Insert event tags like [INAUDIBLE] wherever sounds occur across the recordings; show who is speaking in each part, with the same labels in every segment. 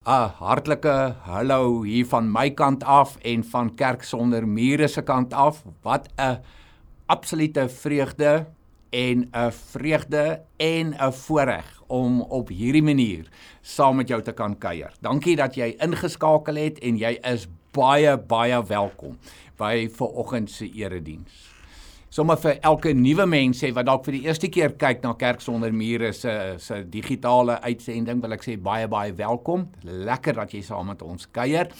Speaker 1: 'n Hartlike hallo hier van my kant af en van Kerk sonder mure se kant af. Wat 'n absolute vreugde en 'n vreugde en 'n voorreg om op hierdie manier saam met jou te kan kuier. Dankie dat jy ingeskakel het en jy is baie baie welkom by vanoggend se erediens sommer vir elke nuwe mens sê wat dalk vir die eerste keer kyk na Kerk sonder mure se se digitale uitsending wil ek sê baie baie welkom. Lekker dat jy saam met ons kuier.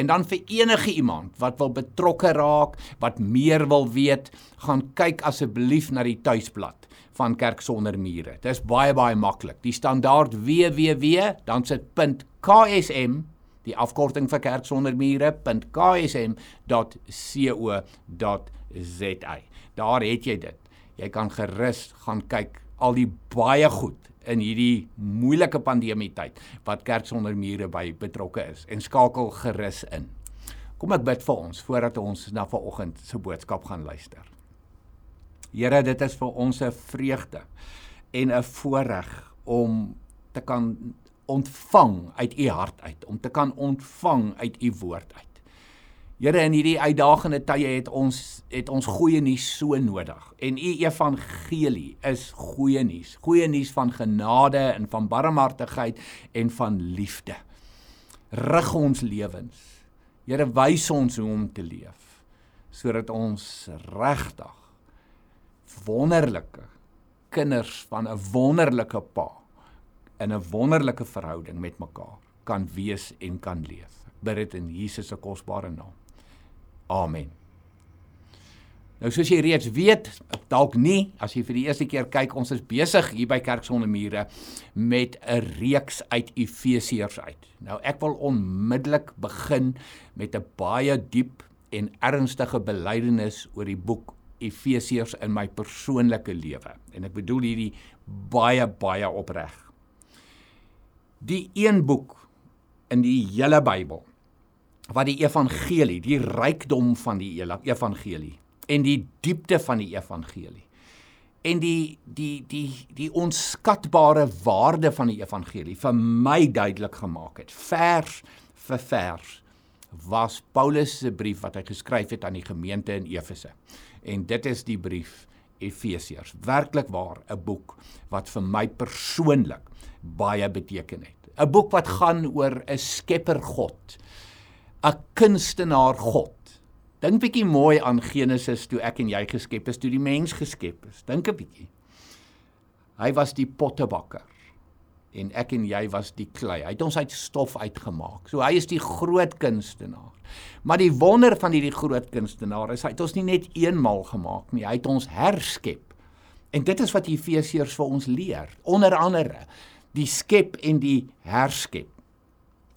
Speaker 1: En dan vir enige iemand wat wil betrokke raak, wat meer wil weet, gaan kyk asseblief na die tuisblad van Kerk sonder mure. Dit is baie baie maklik. Die standaard www dan sit .ksm die afkorting vir Kerk sonder mure.ksm.co.za. Daar het jy dit. Jy kan gerus gaan kyk al die baie goed in hierdie moeilike pandemie tyd wat Kerk sonder mure by betrokke is en skakel gerus in. Kom ek bid vir ons voordat ons na vanoggend se boodskap gaan luister. Here, dit is vir ons 'n vreugde en 'n voorreg om te kan ontvang uit u hart uit, om te kan ontvang uit u woord uit. Here in hierdie uitdagende tye het ons het ons goeie nuus so nodig. En u evangelie is goeie nuus. Goeie nuus van genade en van barmhartigheid en van liefde. Rig ons lewens. Here wys ons hoe om te leef sodat ons regtig wonderlike kinders van 'n wonderlike pa in 'n wonderlike verhouding met mekaar kan wees en kan leef. Bid dit in Jesus se kosbare naam. Amen. Nou soos jy reeds weet, dalk nie, as jy vir die eerste keer kyk, ons is besig hier by Kerk sonder mure met 'n reeks uit Efesiërs uit. Nou ek wil onmiddellik begin met 'n baie diep en ernstige belydenis oor die boek Efesiërs in my persoonlike lewe. En ek bedoel hierdie baie baie opreg. Die een boek in die hele Bybel wat die evangelie, die rykdom van die evangelie en die diepte van die evangelie en die die die die onskatbare waarde van die evangelie vir my duidelik gemaak het. Vers vir vers was Paulus se brief wat hy geskryf het aan die gemeente in Efese. En dit is die brief Efesiërs werklik waar 'n boek wat vir my persoonlik baie beteken het 'n boek wat gaan oor 'n skepper God 'n kunstenaar God. Dink bietjie mooi aan Genesis toe ek en jy geskep is, toe die mens geskep is. Dink 'n bietjie. Hy was die pottebakker en ek en jy was die klei. Hy het ons uit stof uitgemaak. So hy is die groot kunstenaar. Maar die wonder van hierdie groot kunstenaar is hy het ons nie net eenmal gemaak nie, hy het ons herskep. En dit is wat Efesiërs vir ons leer. Onder andere die skep en die herskep.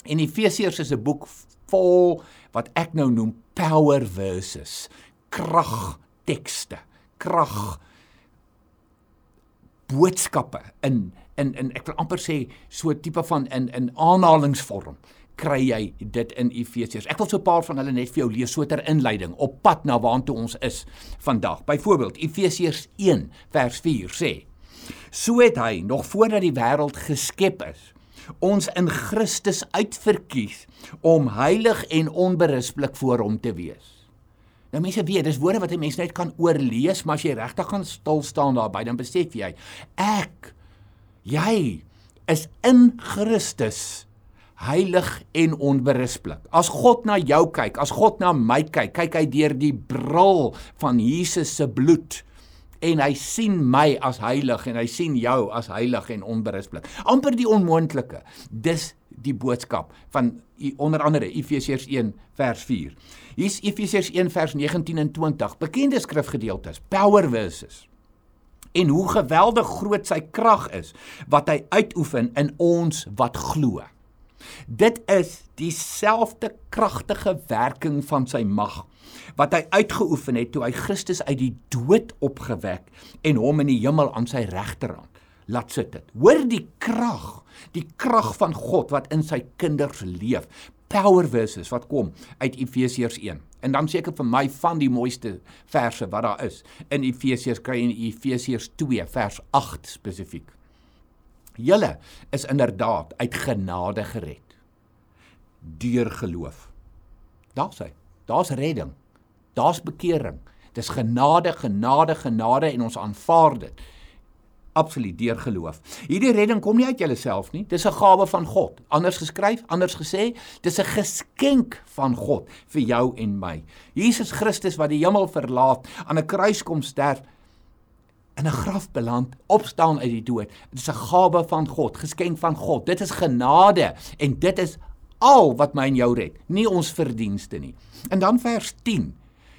Speaker 1: En Efesiërs is 'n boek vol wat ek nou noem power verses, krag tekste, krag boodskappe in in in ek wil amper sê so 'n tipe van in in aanhalingsvorm kry jy dit in Efesiërs. Ek wil so 'n paar van hulle net vir jou lees so ter inleiding op pad na waartoe ons is vandag. Byvoorbeeld Efesiërs 1 vers 4 sê: So het hy nog voordat die wêreld geskep is, ons in Christus uitverkies om heilig en onberispelik voor hom te wees. Nou mense weet, dis woorde wat 'n mens net kan oorlees, maar as jy regtig gaan stil staan daarby, dan besef jy ek jy is in Christus heilig en onberispelik. As God na jou kyk, as God na my kyk, kyk hy deur die bril van Jesus se bloed en hy sien my as heilig en hy sien jou as heilig en onberispelik. amper die onmoontlike. Dis die boodskap van onder andere Efesiërs 1 vers 4. Hier's Efesiërs 1 vers 19 en 20, bekende skrifgedeeltes, power verses. En hoe geweldig groot sy krag is wat hy uitoefen in ons wat glo. Dit is dieselfde kragtige werking van sy mag wat hy uitgeoefen het toe hy Christus uit die dood opgewek en hom in die hemel aan sy regterhand laat sit het. Hoor die krag, die krag van God wat in sy kinders leef. Power verses wat kom uit Efesiërs 1. En dan seker vir my van die mooiste verse wat daar is in Efesiërs kry in Efesiërs 2 vers 8 spesifiek. Julle is inderdaad uit genade gered deur geloof. Daar's hy. Daar's redding. Daar's bekering. Dis genade, genade, genade en ons aanvaar dit. Absoluut deur geloof. Hierdie redding kom nie uit jouself nie. Dis 'n gawe van God. Anders geskryf, anders gesê, dis 'n geskenk van God vir jou en my. Jesus Christus wat die hemel verlaat, aan 'n kruis kom sterf, in 'n graf beland, opstaan uit die dood. Dit is 'n gawe van God, geskenk van God. Dit is genade en dit is al wat my en jou red, nie ons verdienste nie. En dan vers 10.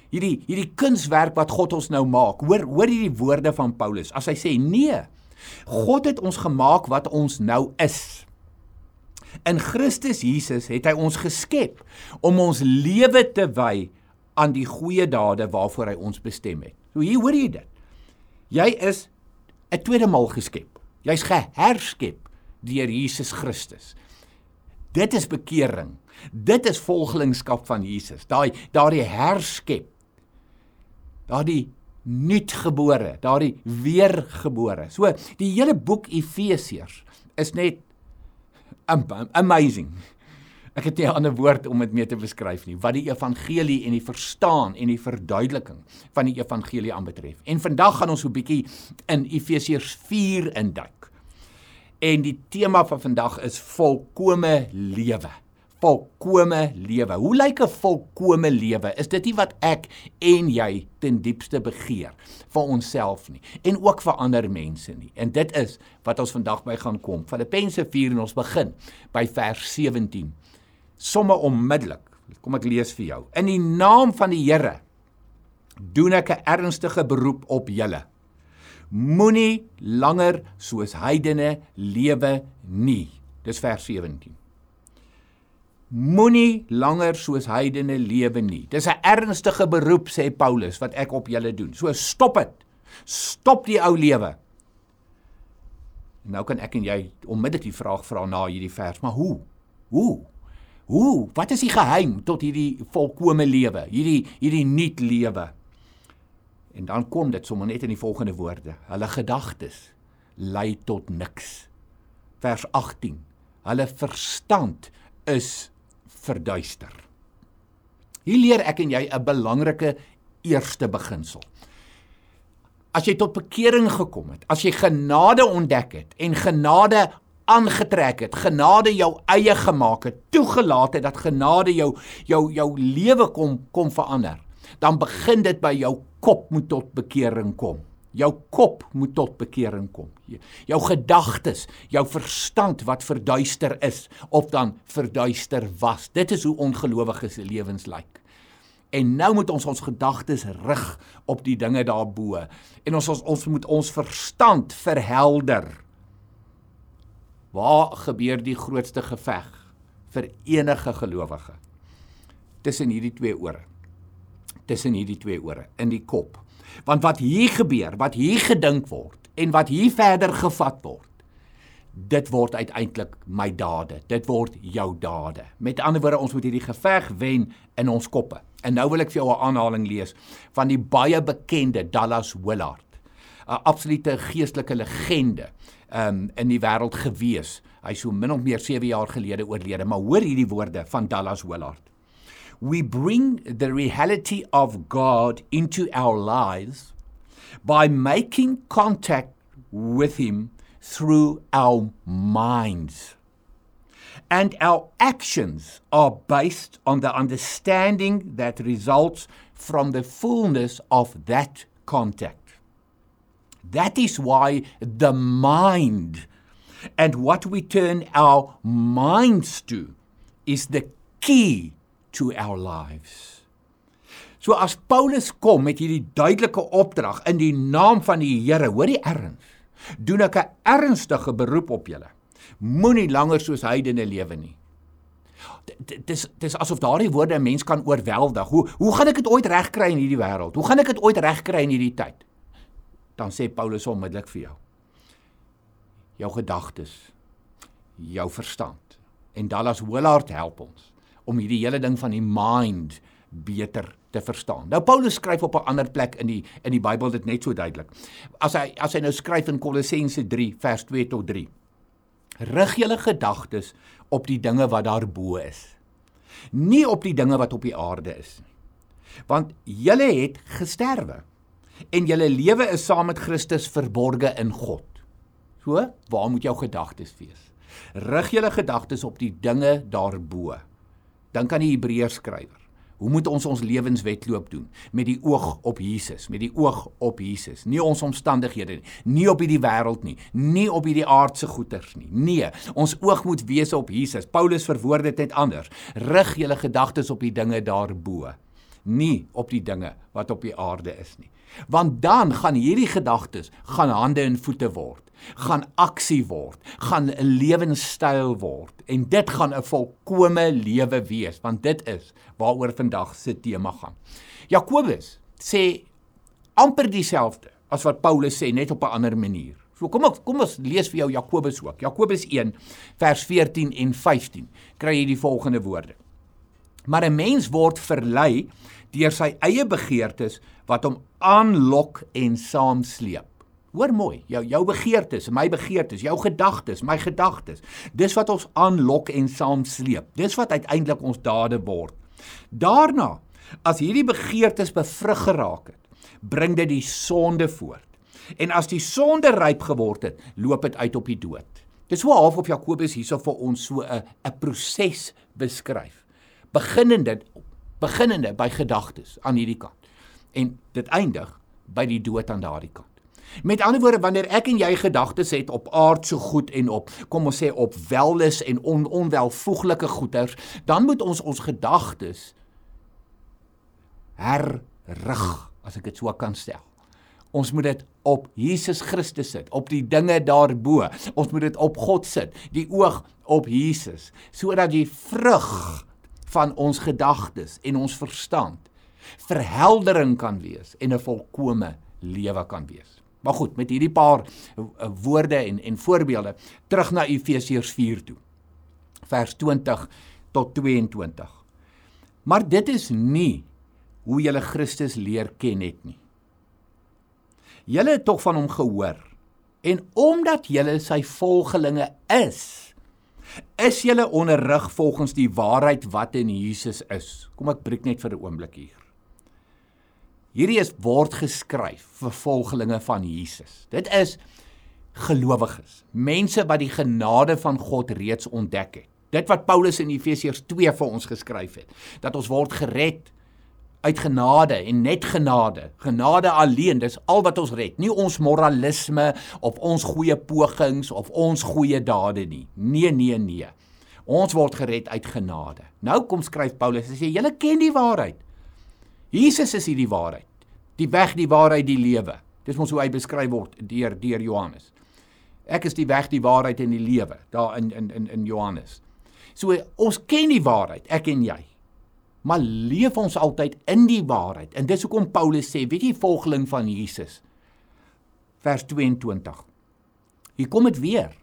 Speaker 1: Hierdie hierdie kunswerk wat God ons nou maak. Hoor hoor hierdie woorde van Paulus. As hy sê nee, God het ons gemaak wat ons nou is. In Christus Jesus het hy ons geskep om ons lewe te wy aan die goeie dade waarvoor hy ons bestem het. So hier hoor jy dit. Jy is 'n tweede maal geskep. Jy's geherskep deur Jesus Christus. Dit is bekering. Dit is volgelingskap van Jesus. Daai daardie herskep. Daardie nuutgebore, daardie weergebore. So die hele boek Efesiërs is net amazing. Ek het nie 'n ander woord om dit mee te beskryf nie wat die evangelie en die verstaan en die verduideliking van die evangelie aanbetref. En vandag gaan ons so 'n bietjie in Efesiërs 4 induik. En die tema van vandag is volkomme lewe. Volkomme lewe. Hoe lyk 'n volkomme lewe? Is dit nie wat ek en jy ten diepste begeer vir onsself nie en ook vir ander mense nie. En dit is wat ons vandag by gaan kom. Filippense 4 en ons begin by vers 17 somme onmiddellik. Kom ek lees vir jou. In die naam van die Here doen ek 'n ernstige beroep op julle. Moenie langer soos heidene lewe nie. Dis vers 17. Moenie langer soos heidene lewe nie. Dis 'n ernstige beroep sê Paulus wat ek op julle doen. So stop dit. Stop die ou lewe. Nou kan ek en jy onmiddellik die vraag vra na hierdie vers, maar hoe? Hoe? Hoe? Wat is die geheim tot hierdie volkomme lewe, hierdie hierdie nuut lewe? En dan kom dit sommer net in die volgende woorde. Hulle gedagtes lei tot niks. Vers 18. Hulle verstand is verduister. Hier leer ek en jy 'n belangrike eerste beginsel. As jy tot bekering gekom het, as jy genade ontdek het en genade aangetrek het, genade jou eie gemaak het, toegelaat het dat genade jou jou jou lewe kom kom verander, dan begin dit by jou kop moet tot bekering kom. Jou kop moet tot bekering kom. Jou gedagtes, jou verstand wat verduister is of dan verduister was. Dit is hoe ongelowiges se lewens lyk. En nou moet ons ons gedagtes rig op die dinge daarbo. En ons ons, ons moet ons verstand verhelder. Waar gebeur die grootste geveg vir enige gelowige? Tussen hierdie twee ore. Tussen hierdie twee ore in die kop. Want wat hier gebeur, wat hier gedink word en wat hier verder gevat word, dit word uiteindelik my dade. Dit word jou dade. Met ander woorde, ons moet hierdie geveg wen in ons koppe. En nou wil ek vir jou 'n aanhaling lees van die baie bekende Dallas Willard. 'n Absolute geestelike legende um, in die wêreld gewees. Hy so min of meer 7 jaar gelede oorlede, maar hoor hierdie woorde van Dallas Willard. We bring the reality of God into our lives by making contact with him through our minds. And our actions are based on the understanding that results from the fullness of that contact. That is why the mind and what we turn our minds to is the key to our lives. So as Paulus kom met hierdie duidelike opdrag in die naam van die Here, hoor die erns. Doen ek 'n ernstige beroep op julle. Moenie langer soos heidene lewe nie. Dis dis asof daardie woorde 'n mens kan oorweldig. Hoe hoe gaan ek dit ooit regkry in hierdie wêreld? Hoe gaan ek dit ooit regkry in hierdie tyd? Dan sê Paulus onmiddellik vir jou jou gedagtes jou verstand en Dallas Willard help ons om hierdie hele ding van die mind beter te verstaan. Nou Paulus skryf op 'n ander plek in die in die Bybel dit net so duidelik. As hy as hy nou skryf in Kolossense 3 vers 2 tot 3. Rig julle gedagtes op die dinge wat daarbo is. nie op die dinge wat op die aarde is nie. Want julle het gesterwe en julle lewe is saam met Christus verborge in God. So, waar moet jou gedagtes wees? Rig julle gedagtes op die dinge daarbo. Dink aan die Hebreërs skrywer. Hoe moet ons ons lewenswetloop doen? Met die oog op Jesus, met die oog op Jesus. Nie ons omstandighede nie, nie op hierdie wêreld nie, nie op hierdie aardse goederes nie. Nee, ons oog moet wees op Jesus. Paulus verwoord dit net anders. Rig julle gedagtes op die dinge daarbo, nie op die dinge wat op die aarde is nie. Want dan gaan hierdie gedagtes gaan hande en voete word gaan aksie word, gaan 'n lewenstyl word en dit gaan 'n volkomme lewe wees want dit is waaroor vandag se tema gaan. Jakobus sê amper dieselfde as wat Paulus sê net op 'n ander manier. So kom ek kom ons lees vir jou Jakobus ook. Jakobus 1 vers 14 en 15 kry jy die volgende woorde. Maar 'n mens word verlei deur sy eie begeertes wat hom aanlok en saamsleep. Hoor mooi, jou jou begeertes, my begeertes, jou gedagtes, my gedagtes. Dis wat ons aanlok en saamsleep. Dis wat uiteindelik ons dade word. Daarna, as hierdie begeertes bevrug geraak het, bring dit die sonde voort. En as die sonde ryp geword het, loop dit uit op die dood. Dis hoe half op Jakobus hierso vir ons so 'n 'n proses beskryf. Beginnende beginnende by gedagtes aan hierdie kant en dit eindig by die dood aan daardie kant. Met ander woorde, wanneer ek en jy gedagtes het op aardse goed en op, kom ons sê op wellus en on, onwelvoeglike goeders, dan moet ons ons gedagtes herrig, as ek dit so kan stel. Ons moet dit op Jesus Christus sit, op die dinge daarbo. Ons moet dit op God sit, die oog op Jesus, sodat die vrug van ons gedagtes en ons verstand verheldering kan wees en 'n volkomme lewe kan wees. Maar goed, met hierdie paar uh, woorde en en voorbeelde terug na Efesiërs 4 toe. Vers 20 tot 22. Maar dit is nie hoe julle Christus leer ken het nie. Julle het tog van hom gehoor en omdat julle sy volgelinge is, is julle onderrig volgens die waarheid wat in Jesus is. Kom ek breek net vir 'n oomblik hier. Hierdie is word geskryf vir volgelinge van Jesus. Dit is gelowiges, mense wat die genade van God reeds ontdek het. Dit wat Paulus in Efesiërs 2 vir ons geskryf het, dat ons word gered uit genade en net genade. Genade alleen, dis al wat ons red. Nie ons moralisme of ons goeie pogings of ons goeie dade nie. Nee, nee, nee. Ons word gered uit genade. Nou kom skryf Paulus, hy sê julle ken die waarheid. Jesus is hierdie waarheid. Die weg, die waarheid, die lewe. Dis mos hoe hy beskryf word deur deur Johannes. Ek is die weg, die waarheid en die lewe daar in in in in Johannes. So ons ken die waarheid, ek en jy. Maar leef ons altyd in die waarheid? En dis hoekom Paulus sê, weet jy volgeling van Jesus. Vers 22. Hier kom dit weer.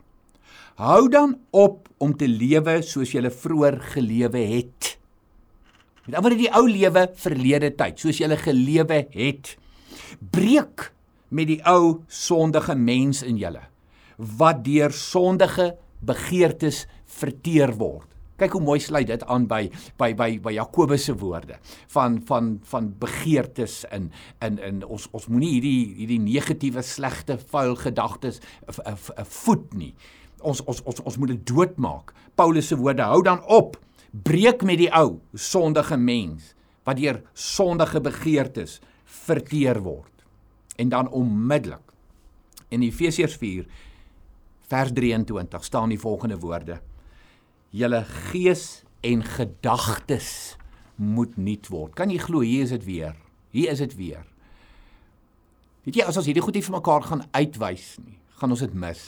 Speaker 1: Hou dan op om te lewe soos jy vroeër gelewe het. Met ander die ou lewe verlede tyd, soos jy gelewe het. Breek met die ou sondige mens in julle wat deur sondige begeertes verteer word. Kyk hoe mooi sluit dit aan by by by by Jakobus se woorde van van van begeertes in in in ons ons moenie hierdie hierdie negatiewe slegte vuil gedagtes voed nie. Ons ons ons ons moet dit doodmaak. Paulus se woorde hou dan op breek met die ou sondige mens wat deur sondige begeertes verteer word. En dan onmiddellik in Efesiërs 4 vers 23 staan die volgende woorde: Julle gees en gedagtes moet nuut word. Kan jy glo hier is dit weer. Hier is dit weer. Weet jy as ons hierdie goed hier vir mekaar gaan uitwys nie, gaan ons dit mis.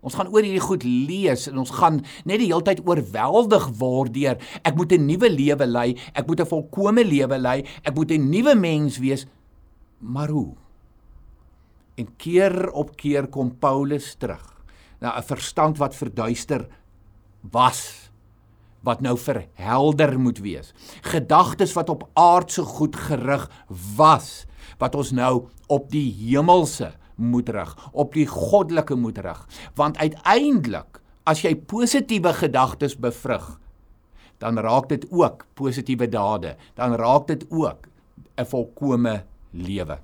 Speaker 1: Ons gaan oor hierdie goed lees en ons gaan net die hele tyd oorweldig word deur ek moet 'n nuwe lewe lei, ek moet 'n volkomme lewe lei, ek moet 'n nuwe mens wees. Maar hoe? En keer op keer kom Paulus terug na 'n verstand wat verduister was wat nou verhelder moet wees. Gedagtes wat op aardse goed gerig was wat ons nou op die hemelse moet rig, op die goddelike moet rig, want uiteindelik as jy positiewe gedagtes bevrug, dan raak dit ook positiewe dade, dan raak dit ook 'n volkomme lewe.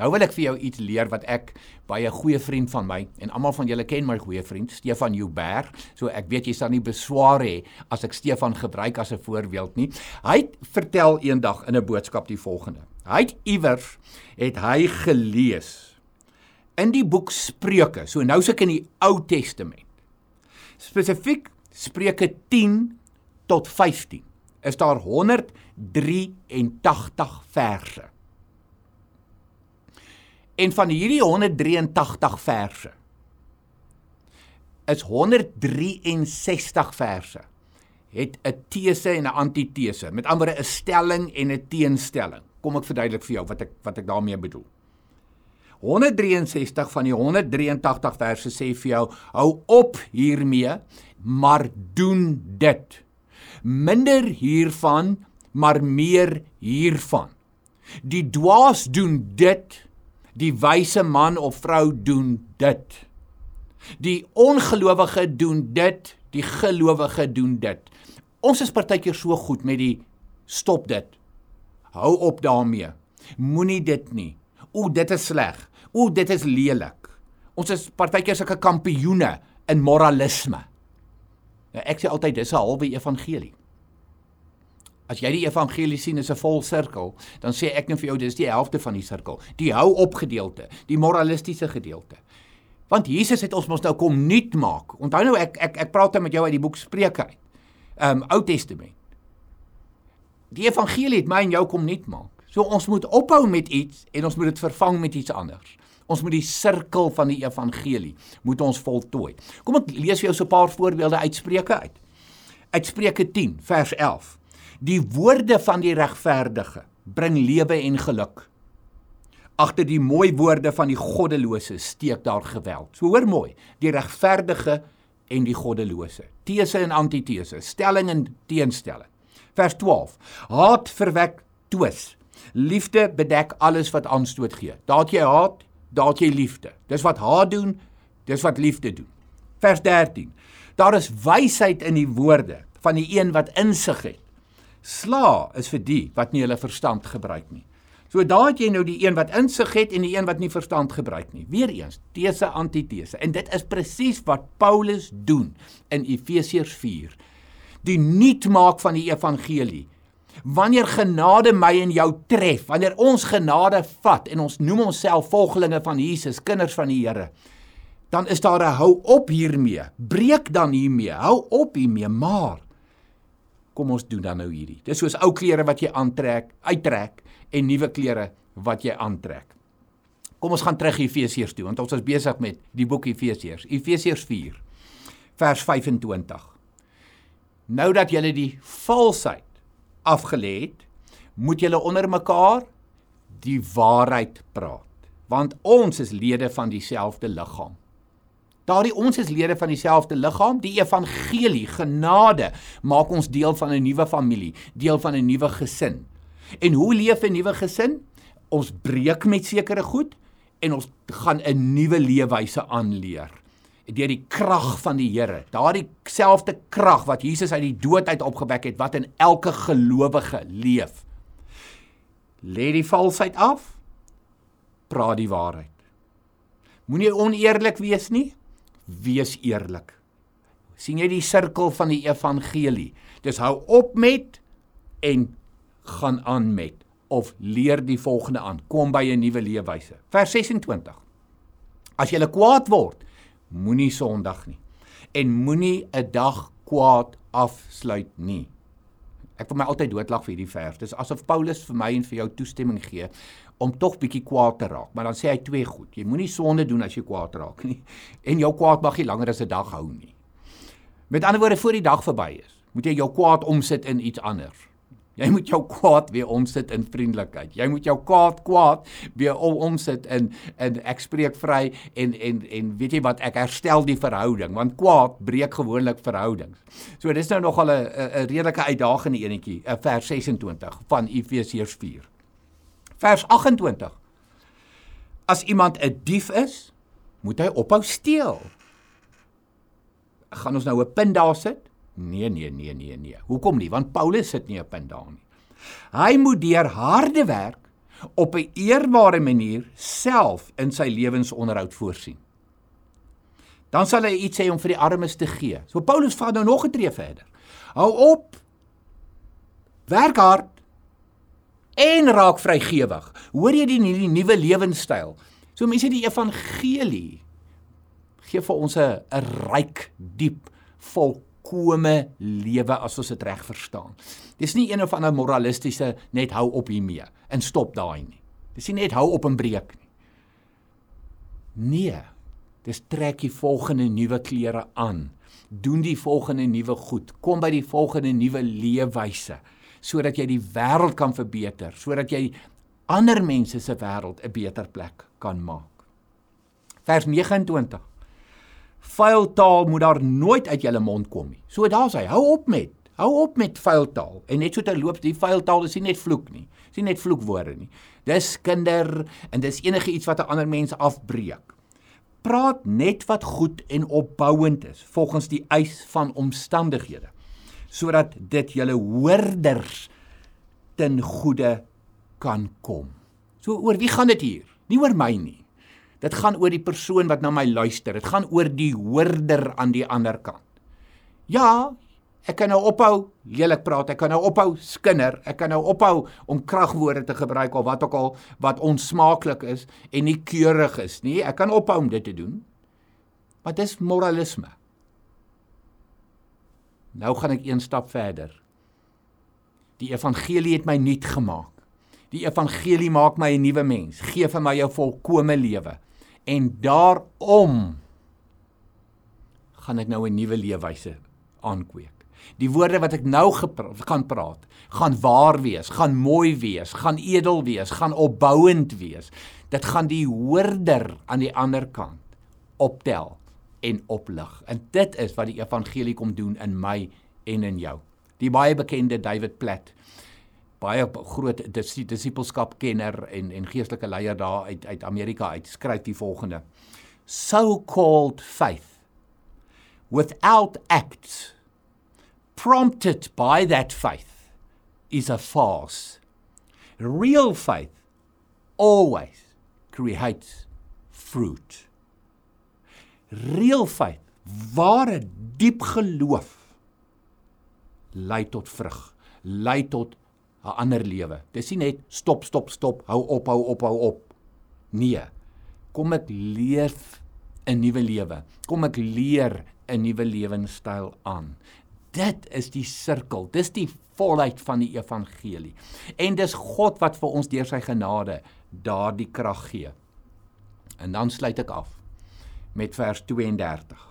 Speaker 1: Nou wil ek vir jou iets leer wat ek by 'n goeie vriend van my en almal van julle ken my goeie vriend Stefan Jouberg. So ek weet jy sal nie beswaar hê as ek Stefan gebruik as 'n voorbeeld nie. Hy vertel eendag in 'n boodskap die volgende. Hy het iewers het hy gelees in die boek Spreuke. So nou suk in die Ou Testament. Spesifiek Spreuke 10 tot 15 is daar 183 verse. En van hierdie 183 verse is 163 verse het 'n tese en 'n antitese. Met ander woorde 'n stelling en 'n teenstelling. Kom ek verduidelik vir jou wat ek wat ek daarmee bedoel. 163 van die 183 verse sê vir jou hou op hiermee, maar doen dit. Minder hiervan, maar meer hiervan. Die dwaas doen dit Die wyse man of vrou doen dit. Die ongelowige doen dit, die gelowige doen dit. Ons is partykeer so goed met die stop dit. Hou op daarmee. Moenie dit nie. O, dit is sleg. O, dit is lelik. Ons is partykeer sulke kampioene in moralisme. Nou, ek sê altyd dis 'n halwe evangelie. As jy die evangelie sien as 'n vol sirkel, dan sê ek net vir jou dis die helfte van die sirkel, die hou op gedeelte, die moralistiese gedeelte. Want Jesus het ons mos nou kom nuut maak. Onthou nou ek ek ek praat nou met jou uit die boek Spreuke uit. Ehm um, Ou Testament. Die evangelie het my en jou kom nuut maak. So ons moet ophou met iets en ons moet dit vervang met iets anders. Ons moet die sirkel van die evangelie moet ons voltooi. Kom ek lees vir jou so 'n paar voorbeelde uit Spreuke uit. Uit Spreuke 10 vers 11. Die woorde van die regverdige bring lewe en geluk. Agter die mooi woorde van die goddelose steek daar geweld. So hoor mooi, die regverdige en die goddelose. Tese en antitese, stelling en teenstelling. Vers 12. Haat verwek twis. Liefde bedek alles wat aanstoot gee. Daat jy haat, daat jy liefde. Dis wat haat doen, dis wat liefde doen. Vers 13. Daar is wysheid in die woorde van die een wat insig het. Sla is vir die wat nie hulle verstand gebruik nie. So daar het jy nou die een wat insig het en die een wat nie verstand gebruik nie. Weereens, tese antitese. En dit is presies wat Paulus doen in Efesiërs 4. Die nuut maak van die evangelie. Wanneer genade my en jou tref, wanneer ons genade vat en ons noem onsself volgelinge van Jesus, kinders van die Here, dan is daar 'n hou op hiermee. Breek dan hiermee. Hou op hiermee, maar kom ons doen dan nou hierdie. Dis soos ou klere wat jy aantrek, uittrek en nuwe klere wat jy aantrek. Kom ons gaan terug Efesiërs toe want ons is besig met die boek Efesiërs. Efesiërs 4 vers 25. Nou dat julle die valsheid afgelê het, moet julle onder mekaar die waarheid praat want ons is lede van dieselfde liggaam. Daardie ons is lede van dieselfde liggaam, die evangelie, genade maak ons deel van 'n nuwe familie, deel van 'n nuwe gesin. En hoe leef 'n nuwe gesin? Ons breek met sekere goed en ons gaan 'n nuwe leefwyse aanleer deur die krag van die Here. Daardie selfde krag wat Jesus uit die dood uit opgewek het wat in elke gelowige leef. Lê die valsheid af. Praat die waarheid. Moenie oneerlik wees nie wees eerlik. sien jy die sirkel van die evangelie? Dis hou op met en gaan aan met of leer die volgende aan. Kom by 'n nuwe leefwyse. Vers 26. As jy kwaad word, moenie sondig nie en moenie 'n dag kwaad afsluit nie. Ek wil my altyd doodlag vir hierdie vers. Dis asof Paulus vir my en vir jou toestemming gee om tog bietjie kwaad te raak. Maar dan sê hy twee goed. Jy moenie sonde doen as jy kwaad raak nie. [LAUGHS] En jou kwaad mag nie langer as 'n dag hou nie. Met ander woorde, voor die dag verby is, moet jy jou kwaad omsit in iets anders. Jy moet jou kwaad weer omsit in vriendelikheid. Jy moet jou kwaad kwaad weer omsit in in ek spreek vry en en en weet jy wat ek herstel die verhouding want kwaad breek gewoonlik verhoudings. So dis nou nogal 'n 'n redelike uitdagende enetjie, vers 26 van Efesiërs 4. Vers 28. As iemand 'n dief is, moet hy ophou steel. Gaan ons nou 'n punt daar sit? Nee, nee, nee, nee, nee. Hoekom nie? Want Paulus sit nie op punt daar nie. Hy moet deur harde werk op 'n eerbare manier self in sy lewensonderhoud voorsien. Dan sal hy iets hê om vir die armes te gee. So Paulus vat nou nog 'n tree verder. Hou op. Werk hard en raak vrygewig. Hoor jy die, die nuwe lewenstyl? So mense die evangelie gee vir ons 'n ryk, diep, volkomme lewe as ons dit reg verstaan. Dis nie een of ander moralistiese net hou op hiermee en stop daai nie. Dis nie net hou op en breek nie. Nee. Dis trek die volgende nuwe klere aan. Doen die volgende nuwe goed. Kom by die volgende nuwe leefwyse sodat jy die wêreld kan verbeter, sodat jy ander mense se wêreld 'n beter plek kan maak. Vers 29. Vuil taal moet daar nooit uit jou mond kom nie. So daar's hy. Hou op met. Hou op met vuil taal. En net so terloop, die vuil taal is nie net vloek nie. Dis nie net vloekwoorde nie. Dis kinder en dis enige iets wat 'n ander mens afbreek. Praat net wat goed en opbouend is volgens die eis van omstandighede sodat dit julle hoorders ten goeie kan kom. So oor wie gaan dit hier? Nie oor my nie. Dit gaan oor die persoon wat na my luister. Dit gaan oor die hoorder aan die ander kant. Ja, ek kan nou ophou lelik praat. Ek kan nou ophou skinder. Ek kan nou ophou om kragwoorde te gebruik of wat ook al wat onsmaaklik is en nie keurig is nie. Ek kan ophou om dit te doen. Maar dis moralisme. Nou gaan ek een stap verder. Die evangelie het my nuut gemaak. Die evangelie maak my 'n nuwe mens, gee vir my 'n volkomme lewe. En daarom gaan ek nou 'n nuwe leefwyse aankweek. Die woorde wat ek nou gaan praat, gaan waar wees, gaan mooi wees, gaan edel wees, gaan opbouend wees. Dit gaan die hoorder aan die ander kant optel en oplig. En dit is wat die evangelie kom doen in my en in jou. Die baie bekende David Platt, baie groot disipelskap kenner en en geestelike leier daar uit uit Amerika uit skryf die volgende: So-called faith without acts prompted by that faith is a farce. Real faith always creates fruit reël feit, ware diep geloof lei tot vrug, lei tot 'n ander lewe. Dis nie net stop stop stop, hou op hou op hou op. Nee. Kom ek leef 'n nuwe lewe. Kom ek leer 'n nuwe lewenstyl aan. Dit is die sirkel. Dis die volheid van die evangelie. En dis God wat vir ons deur sy genade daardie krag gee. En dan sluit ek af met vers 32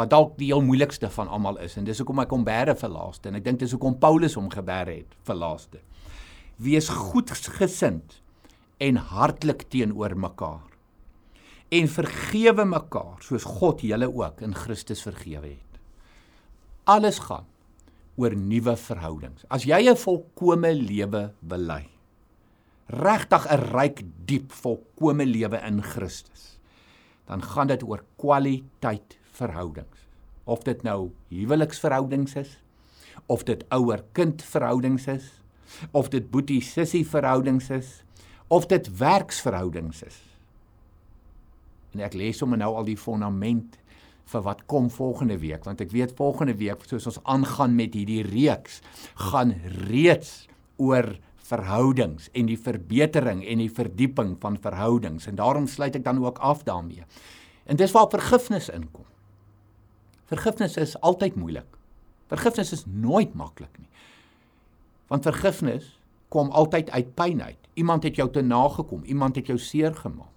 Speaker 1: wat dalk die heel moeilikste van almal is en dis hoekom ek hom bære vir laaste en ek dink dis hoekom Paulus hom gebêre het vir laaste wees goedgesind en hartlik teenoor mekaar. En vergewe mekaar soos God julle ook in Christus vergewe het. Alles gaan oor nuwe verhoudings. As jy 'n volkomme lewe bely regtig 'n ryk diep volkomme lewe in Christus dan gaan dit oor kwaliteit verhoudings. Of dit nou huweliksverhoudings is, of dit ouer-kind verhoudings is, of dit boetie-sussie verhoudings is, of dit werksverhoudings is. En ek lees sommer nou al die fondament vir wat kom volgende week want ek weet volgende week soos ons aangaan met hierdie reeks gaan reeds oor verhoudings en die verbetering en die verdieping van verhoudings en daarom sluit ek dan ook af daarmee. En dis waar vergifnis inkom. Vergifnis is altyd moeilik. Vergifnis is nooit maklik nie. Want vergifnis kom altyd uit pyn uit. Iemand het jou te nagekom, iemand het jou seer gemaak.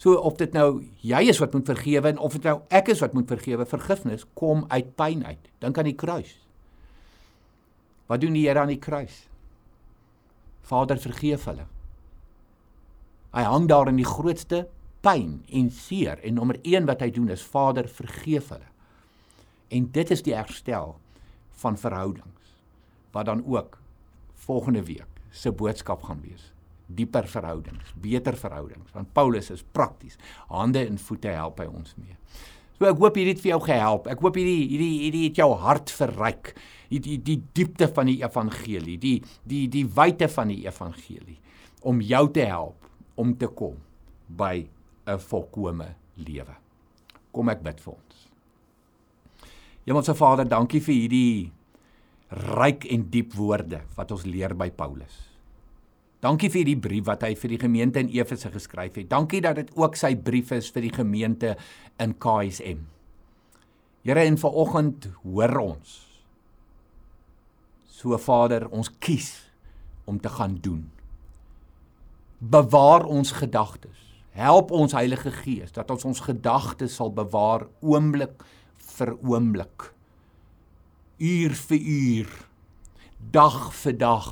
Speaker 1: So of dit nou jy is wat moet vergewe en of dit nou ek is wat moet vergewe, vergifnis kom uit pyn uit. Dink aan die kruis. Wat doen die Here aan die kruis? Vader vergeef hulle. Hy hang daar in die grootste pyn en seer en nommer 1 wat hy doen is Vader vergeef hulle. En dit is die herstel van verhoudings wat dan ook volgende week se boodskap gaan wees. Dieper verhoudings, beter verhoudings want Paulus is prakties. Hande en voete help hy ons mee. So ek hoop hierdie het vir jou gehelp. Ek hoop hierdie hierdie hierdie het jou hart verryk. Die die die diepte van die evangelie, die die die wyte van die evangelie om jou te help om te kom by 'n volkomme lewe. Kom ek bid vir ons. Hemelse Vader, dankie vir hierdie ryk en diep woorde wat ons leer by Paulus. Dankie vir hierdie brief wat hy vir die gemeente in Efese geskryf het. Dankie dat dit ook sy brief is vir die gemeente in KSM. Here, en vanoggend hoor ons. So Vader, ons kies om te gaan doen. Bewaar ons gedagtes. Help ons Heilige Gees dat ons ons gedagtes sal bewaar oomblik vir oomblik. Uur vir uur dag vir dag.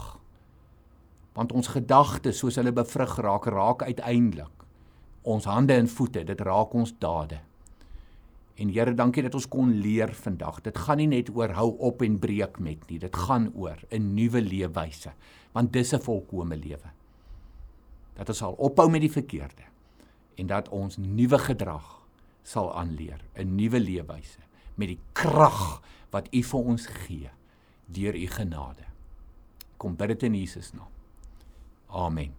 Speaker 1: Want ons gedagtes soos hulle bevrug raak raak uiteindelik ons hande en voete. Dit raak ons dade. En Here dankie dat ons kon leer vandag. Dit gaan nie net oor hou op en breek met nie. Dit gaan oor 'n nuwe leefwyse. Want dis 'n volkomme lewe. Dat ons sal ophou met die verkeerde en dat ons nuwe gedrag sal aanleer 'n nuwe leefwyse met die krag wat U vir ons gee deur U genade. Kom bid dit in Jesus naam. Amen.